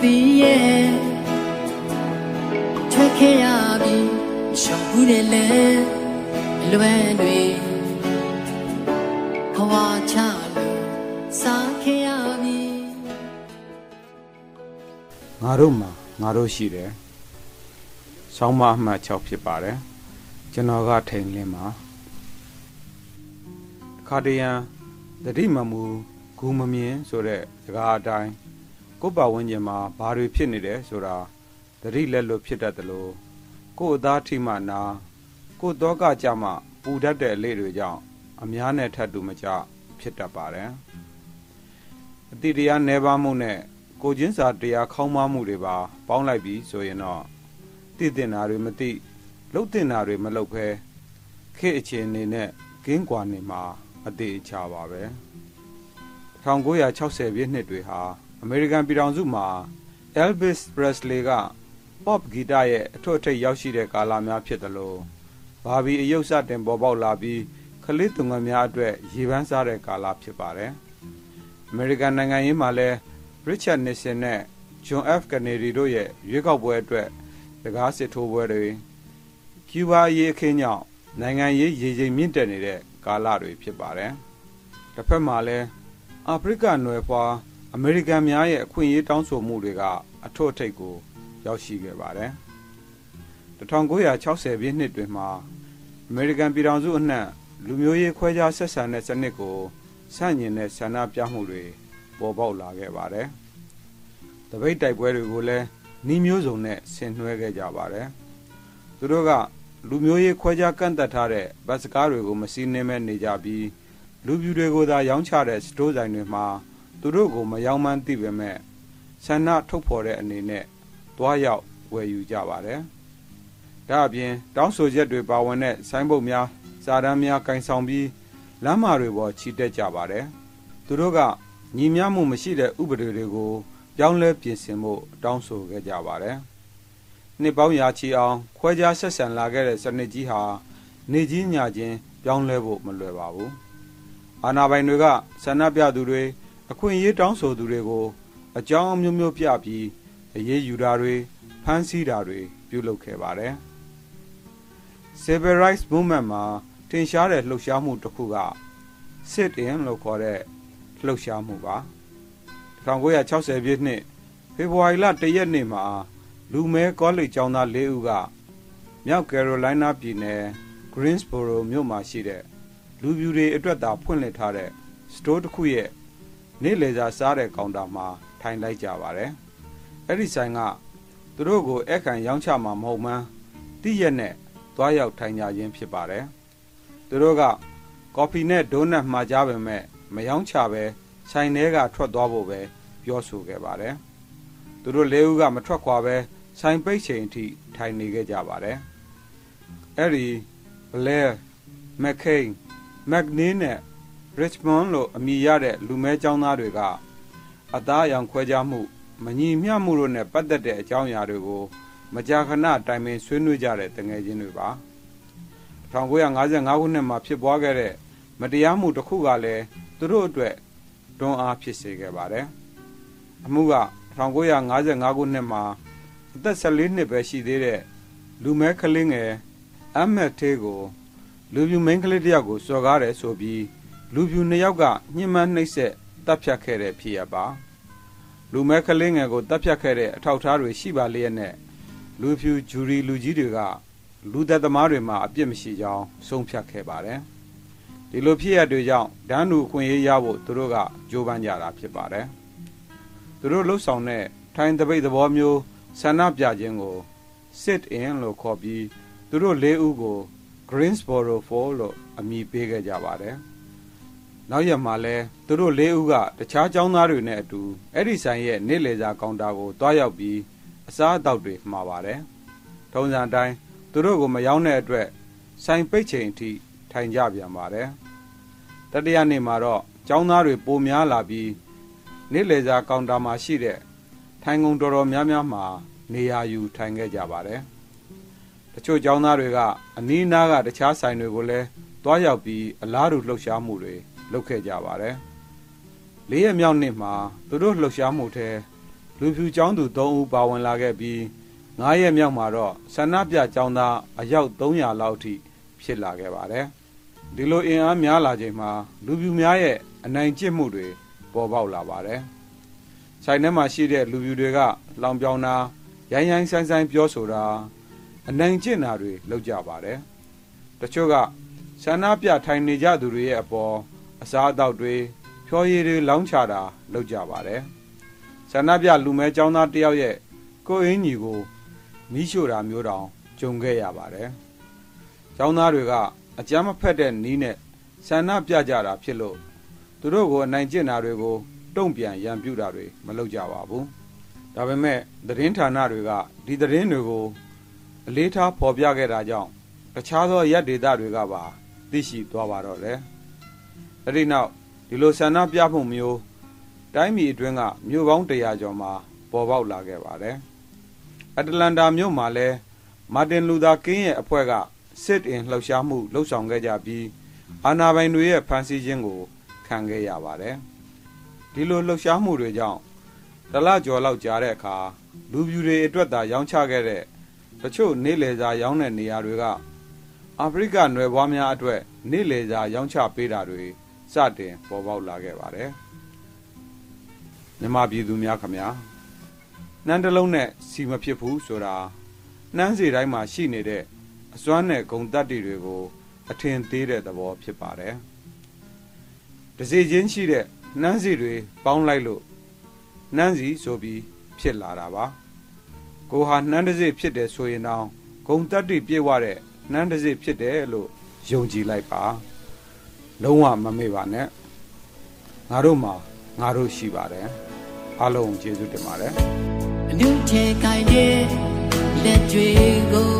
ပြီးရဲ့ထွက်ခဲ့ရပြီရှောင်ဘူးနဲ့လဲအလွမ်းတွေဘဝချလို့စားခဲ့ရပြီငါတို့မှာငါတို့ရှိတယ်။ဆောင်းမအမှတ်6ဖြစ်ပါတယ်။ကျွန်တော်ကထိန်လင်းမှာခါတရန်တတိမမူဂူမမြင်ဆိုတဲ့စကားအတိုင်း ကိုယ့်ပတ်ဝန်းကျင်မှာဘာတွေဖြစ်နေတယ်ဆိုတာတတိလက်လွတ်ဖြစ်တတ်တယ်လို့ကိုယ့်အသားထိမှနာကိုယ့်တော့ကကြမှပူတတ်တဲ့အလေးတွေကြောင့်အများနဲ့ထပ်တူမကြဖြစ်တတ်ပါတယ်။အတိတရားနှဲပါမှုနဲ့ကိုချင်းစာတရားခေါင်းမမှုတွေပါ ပေါင်းလိုက်ပြီးဆိုရင်တော့တည်တင်တာတွေမသိလှုပ်တင်တာတွေမလှုပ်ဖဲခေတ်အခြေအနေနဲ့ဂင်းကွာနေမှာအသေးအချာပါပဲ1960ပြည့်နှစ်တွေဟာ အမေရိကန်ပြည်ထောင်စုမှာ Elvis Presley က pop ဂီတရဲ့အထွတ်အထိပ်ရောက်ရှိတဲ့ကာလများဖြစ်တယ်လို့ဘာဘီအယုတ်စတင်ပေါ်ပေါက်လာပြီးခလစ်သူငယ်များအတွက်ရေပန်းစားတဲ့ကာလဖြစ်ပါတယ်အမေရိကန်နိုင်ငံရေးမှာလည်း Richard Nixon နဲ့ John F. Kennedy တို့ရဲ့ရွေးကောက်ပွဲအတွက်တကားစစ်ထိုးပွဲတွေကျူးဘာရေးအခင်းကြောင့်နိုင်ငံရေးရေချိန်မြင့်တက်နေတဲ့ကာလတွေဖြစ်ပါတယ်။တစ်ဖက်မှာလည်းအာဖရိကနွယ်ဖွာ အမေရိကန်များရဲ့အခွင့်အရေးတောင်းဆိုမှုတွေကအထွတ်အထိပ်ကို ရောက်ရှိခဲ့ပါတယ်။1960ပြည့်နှစ်တွေမှာအမေရိကန်ပြည်ထောင်စုအနှံ့လူမျိုးရေးခွဲခြားဆက်ဆံတဲ့စနစ်ကိုဆန့်ကျင်တဲ့ဆန္ဒပြမှုတွေပေါ်ပေါက်လာခဲ့ပါတယ်။တပိတ်တိုက်ပွဲတွေကိုလည်းနှီးမျိုးစုံနဲ့ဆင်နွှဲခဲ့ကြပါတယ်။သူတို့ကလူမျိုးရေးခွဲခြားကန့်သက်ထားတဲ့ဗတ်စကားတွေကိုမစီးနှင်းမဲ့နေကြပြီးလူပြူတွေကိုသာရောင်းချတဲ့စတိုးဆိုင်တွေမှာ သူတို့ကိုမယောင်းမှန်းသိပေမဲ့ဆန္ဒထုတ်ဖော်တဲ့အနေနဲ့တွားရောက်ဝယ်ယူကြပါတယ်။ဒါအပြင်တောင်းဆိုချက်တွေပါဝင်တဲ့ဆိုင်းဘုတ်များစာတမ်းများကင်ဆောင်ပြီးလမ်းမတွေပေါ်ချီတက်ကြပါတယ်။သူတို့ကညီမျှမှုမရှိတဲ့ဥပဒေတွေကိုပြောင်းလဲပြင်ဆင်ဖို့တောင်းဆိုခဲ့ကြပါတယ်။နှစ်ပေါင်းရာချီအောင်ခွဲခြားဆက်ဆံလာခဲ့တဲ့စနစ်ကြီးဟာနေကြီးညာချင်းပြောင်းလဲဖို့မလွယ်ပါဘူး။အာဏာပိုင်တွေကဆန္ဒပြသူတွေ အခွင့်အရေးတောင်းဆိုသူတွေကို အကြောင်းအမျိုးမျိုးပြပြီးအရေးယူတာတွေဖမ်းဆီးတာတွေပြုလုပ်ခဲ့ပါတယ်။ Civil Rights Movement မှာထင်ရှားတဲ့လှုပ်ရှားမှုတစ်ခုက sit in လို့ခေါ်တဲ့လှုပ်ရှားမှုပါ1960ပြည့်နှစ်ဖေဖော်ဝါရီလ1ရက်နေ့မှာလူမဲကောလိပ်ကျောင်းသား၄ဦးကမြောက်ကယ်ရိုလိုင်းနာပြည်နယ် Greensboro မြို့မှာရှိတဲ့လူပြူတွေအတွက်သာဖွင့်လှစ်ထားတဲ့စတိုးတစ်ခုရဲ့ နေ့လည်စာစားတဲ့ကောင်တာမှာထိုင်လိုက်ကြပါတယ်။အဲ့ဒီဆိုင်ကသူတို့ကိုအခန့်ရောင်းချမှာမဟုတ်မှန်းတိရက်နဲ့သွားရောက်ထိုင်ကြခြင်းဖြစ်ပါတယ်။သူတို့ကကော်ဖီနဲ့ဒိုးနတ်မှာကြပါပဲမယောင်းချပဲဆိုင်ထဲကထွက်သွားဖို့ပဲပြောဆိုခဲ့ပါတယ်။သူတို့လေးဦးကမထွက်ခွာပဲဆိုင်ပိတ်ချိန်အထိထိုင်နေခဲ့ကြပါတယ်။အဲ့ဒီ Blair, McCain, McNeil နဲ့ Richmond လို့အမည်ရတဲ့လူမဲចောင်းသားတွေကအသားအရောင်ခွဲခြားမှုမညီမျှမှုတို့နဲ့ပတ်သက်တဲ့အကြောင်းအရာတွေကိုမကြာခဏတိုင်ပင်ဆွေးနွေးကြတဲ့တငယ်ချင်းတွေပါ1955ခုနှစ်မှာဖြစ်ပွားခဲ့တဲ့မတရားမှုတစ်ခုကလည်းသူတို့အတွက်တွန်းအားဖြစ်စေခဲ့ပါတယ်။အမှုက1955ခုနှစ်မှာအသက်14နှစ်ပဲရှိသေးတဲ့လူမဲကလေးငယ်အမက်သေးကိုလူပြူမိန်းကလေးတယောက်ကိုစော်ကားတယ်ဆိုပြီး လူပြူနှစ်ယောက်ကညှဉ်းပန်းနှိပ်စက်တပ်ဖြတ်ခဲ့တဲ့ဖြစ်ရပါလူမဲကလေးငယ်ကိုတပ်ဖြတ်ခဲ့တဲ့အထောက်အထားတွေရှိပါလျက်နဲ့လူဖြူဂျူရီလူကြီးတွေကလူသက်သမားတွေမှာအပြစ်မရှိကြောင်းဆုံးဖြတ်ခဲ့ပါတယ်။ဒီလိုဖြစ်ရတွေကြောင့်ဒန်းလူအခွင့်အရေးရဖို့သူတို့ကကြိုးပမ်းကြတာဖြစ်ပါတယ်သူတို့လှုပ်ဆောင်တဲ့ထိုင်တပိတ်သဘောမျိုးဆန္ဒပြခြင်းကို sit in လို့ခေါ်ပြီးသူတို့လေးဦးကို Greensboro 4လို့အမည်ပေးခဲ့ကြပါတယ် နောက်ရက်မှာလဲသူတို့လေးဦးကတခြားចောင်းသားတွေနဲ့အတူအဲ့ဒီဆိုင်ရဲ့နေ့လည်စာကောင်တာကိုတွားရောက်ပြီးအစားအသောက်တွေမှာပါတယ်ထုံးစံအတိုင်းသူတို့ကိုမရောက်တဲ့အတွက်ဆိုင်ပိတ်ချိန်အထိထိုင်ကြပြန်ပါတယ်တတိယနေ့မှာတော့ကျောင်းသားတွေပိုများလာပြီးနေ့လည်စာကောင်တာမှာရှိတဲ့ထိုင်ကုန်တော်တော်များများမှာနေရာယူထိုင်ခဲ့ကြပါတယ်တချို့ကျောင်းသားတွေကအနီးနားကတခြားဆိုင်တွေကိုလည်းတွားရောက်ပြီးအလားတူလှုပ်ရှားမှုတွေ လုပ်ခဲ့ကြပါတယ်လေးရက်မြောက်နေ့မှာသူတို့လှုပ်ရှားမှုထဲလူဖြူចောင်းသူ3ဦးပါဝင်လာခဲ့ပြီး9ရက်မြောက်မှာတော့ဆန္ဒပြចောင်းသားအယောက်300လောက်ထိဖြစ်လာခဲ့ပါတယ်ဒီလိုအင်အားများလာချိန်မှာလူဖြူများရဲ့အနိုင်ကျင့်မှုတွေပေါ်ပေါက်လာပါတယ်ဆိုင်ထဲမှာရှိတဲ့လူဖြူတွေကလောင်ပြောင်တာရိုင်းရိုင်းဆိုင်ဆိုင်ပြောဆိုတာအနိုင်ကျင့်တာတွေလုပ်ကြပါတယ်တချို့ကဆန္ဒပြထိုင်နေကြသူတွေရဲ့အပေါ် အစားအသောက်တွေဖြောရည်တွေလောင်းချတာလုပ်ကြပါတယ်ဆန္ဒပြလူမဲចောင်းသားတယောက်ရဲ့ကိုယ်အင်းကြီးကိုမိရှို့တာမျိုးတောင်ကြုံခဲ့ရပါတယ်ចောင်းသားတွေကအကြမ်းမဖက်တဲ့နီးနဲ့ဆန္ဒပြကြတာဖြစ်လို့သူတို့ကိုအနိုင်ကျင့်တာတွေကိုတုံ့ပြန်ရန်ပြုတာတွေမလုပ်ကြပါဘူးဒါပေမဲ့သတင်းဌာနတွေကဒီသတင်းတွေကိုအလေးထားဖော်ပြခဲ့တာကြောင့်တခြားသောရက်ဒေသတွေကပါသိရှိသွားပါတော့တယ်။ အဲဒီနောက်ဒီလိုဆန္ဒပြမှုမျိုးတိုင်းပြည်အတွင်းကမြို့ပေါင်း100ကျော်မှာပေါ်ပေါက်လာခဲ့ပါတယ်။အတလန်တာမြို့မှာလည်းမာတင်လူသာကင်းရဲ့အဖွဲ့ကစစ်အင်လှုပ်ရှားမှုလှုပ်ဆောင်ခဲ့ကြပြီးအာဏာပိုင်တွေရဲ့ဖမ်းဆီးခြင်းကိုခံခဲ့ရပါတယ်။ဒီလိုလှုပ်ရှားမှုတွေကြောင့်တလကျော်လောက်ကြာတဲ့အခါလူပြူတွေအတွက်သာရောင်းချခဲ့တဲ့တချို့နေလေစာရောင်းတဲ့နေရာတွေကအာဖရိကနွယ်ဘွားများအတွက်နေလေစာရောင်းချပေးတာတွေ စတင်ပေါ်ပေါက်လာခဲ့ပါတယ်မြန်မာပြည်သူများခမညာနှမ်းတစ်လုံးနဲ့စီမဖြစ်ဘူးဆိုတာနှမ်းစီတိုင်းမှာရှိနေတဲ့အစွမ်းနဲ့ဂုံတက်တီတွေကို အထင်သေးတဲ့သဘောဖြစ်ပါတယ်တစီချင်းရှိတဲ့နှမ်းစီတွေပေါင်းလိုက်လို့နှမ်းစီဆိုပြီးဖြစ်လာတာပါကိုဟာနှမ်းတစ်စိဖြစ်တယ်ဆိုရင်တော့ဂုံတက်တီပြည့်ဝတဲ့နှမ်းတစ်စိဖြစ်တယ်လို့ယုံကြည်လိုက်ပါ လုံးဝမမေ့ပါနဲ့ငါတို့မှာငါတို့ရှိပါတယ်အားလုံးကျေးဇူးတင်ပါတယ်အနုထဲကိုင်းတဲ့လက်တွေကို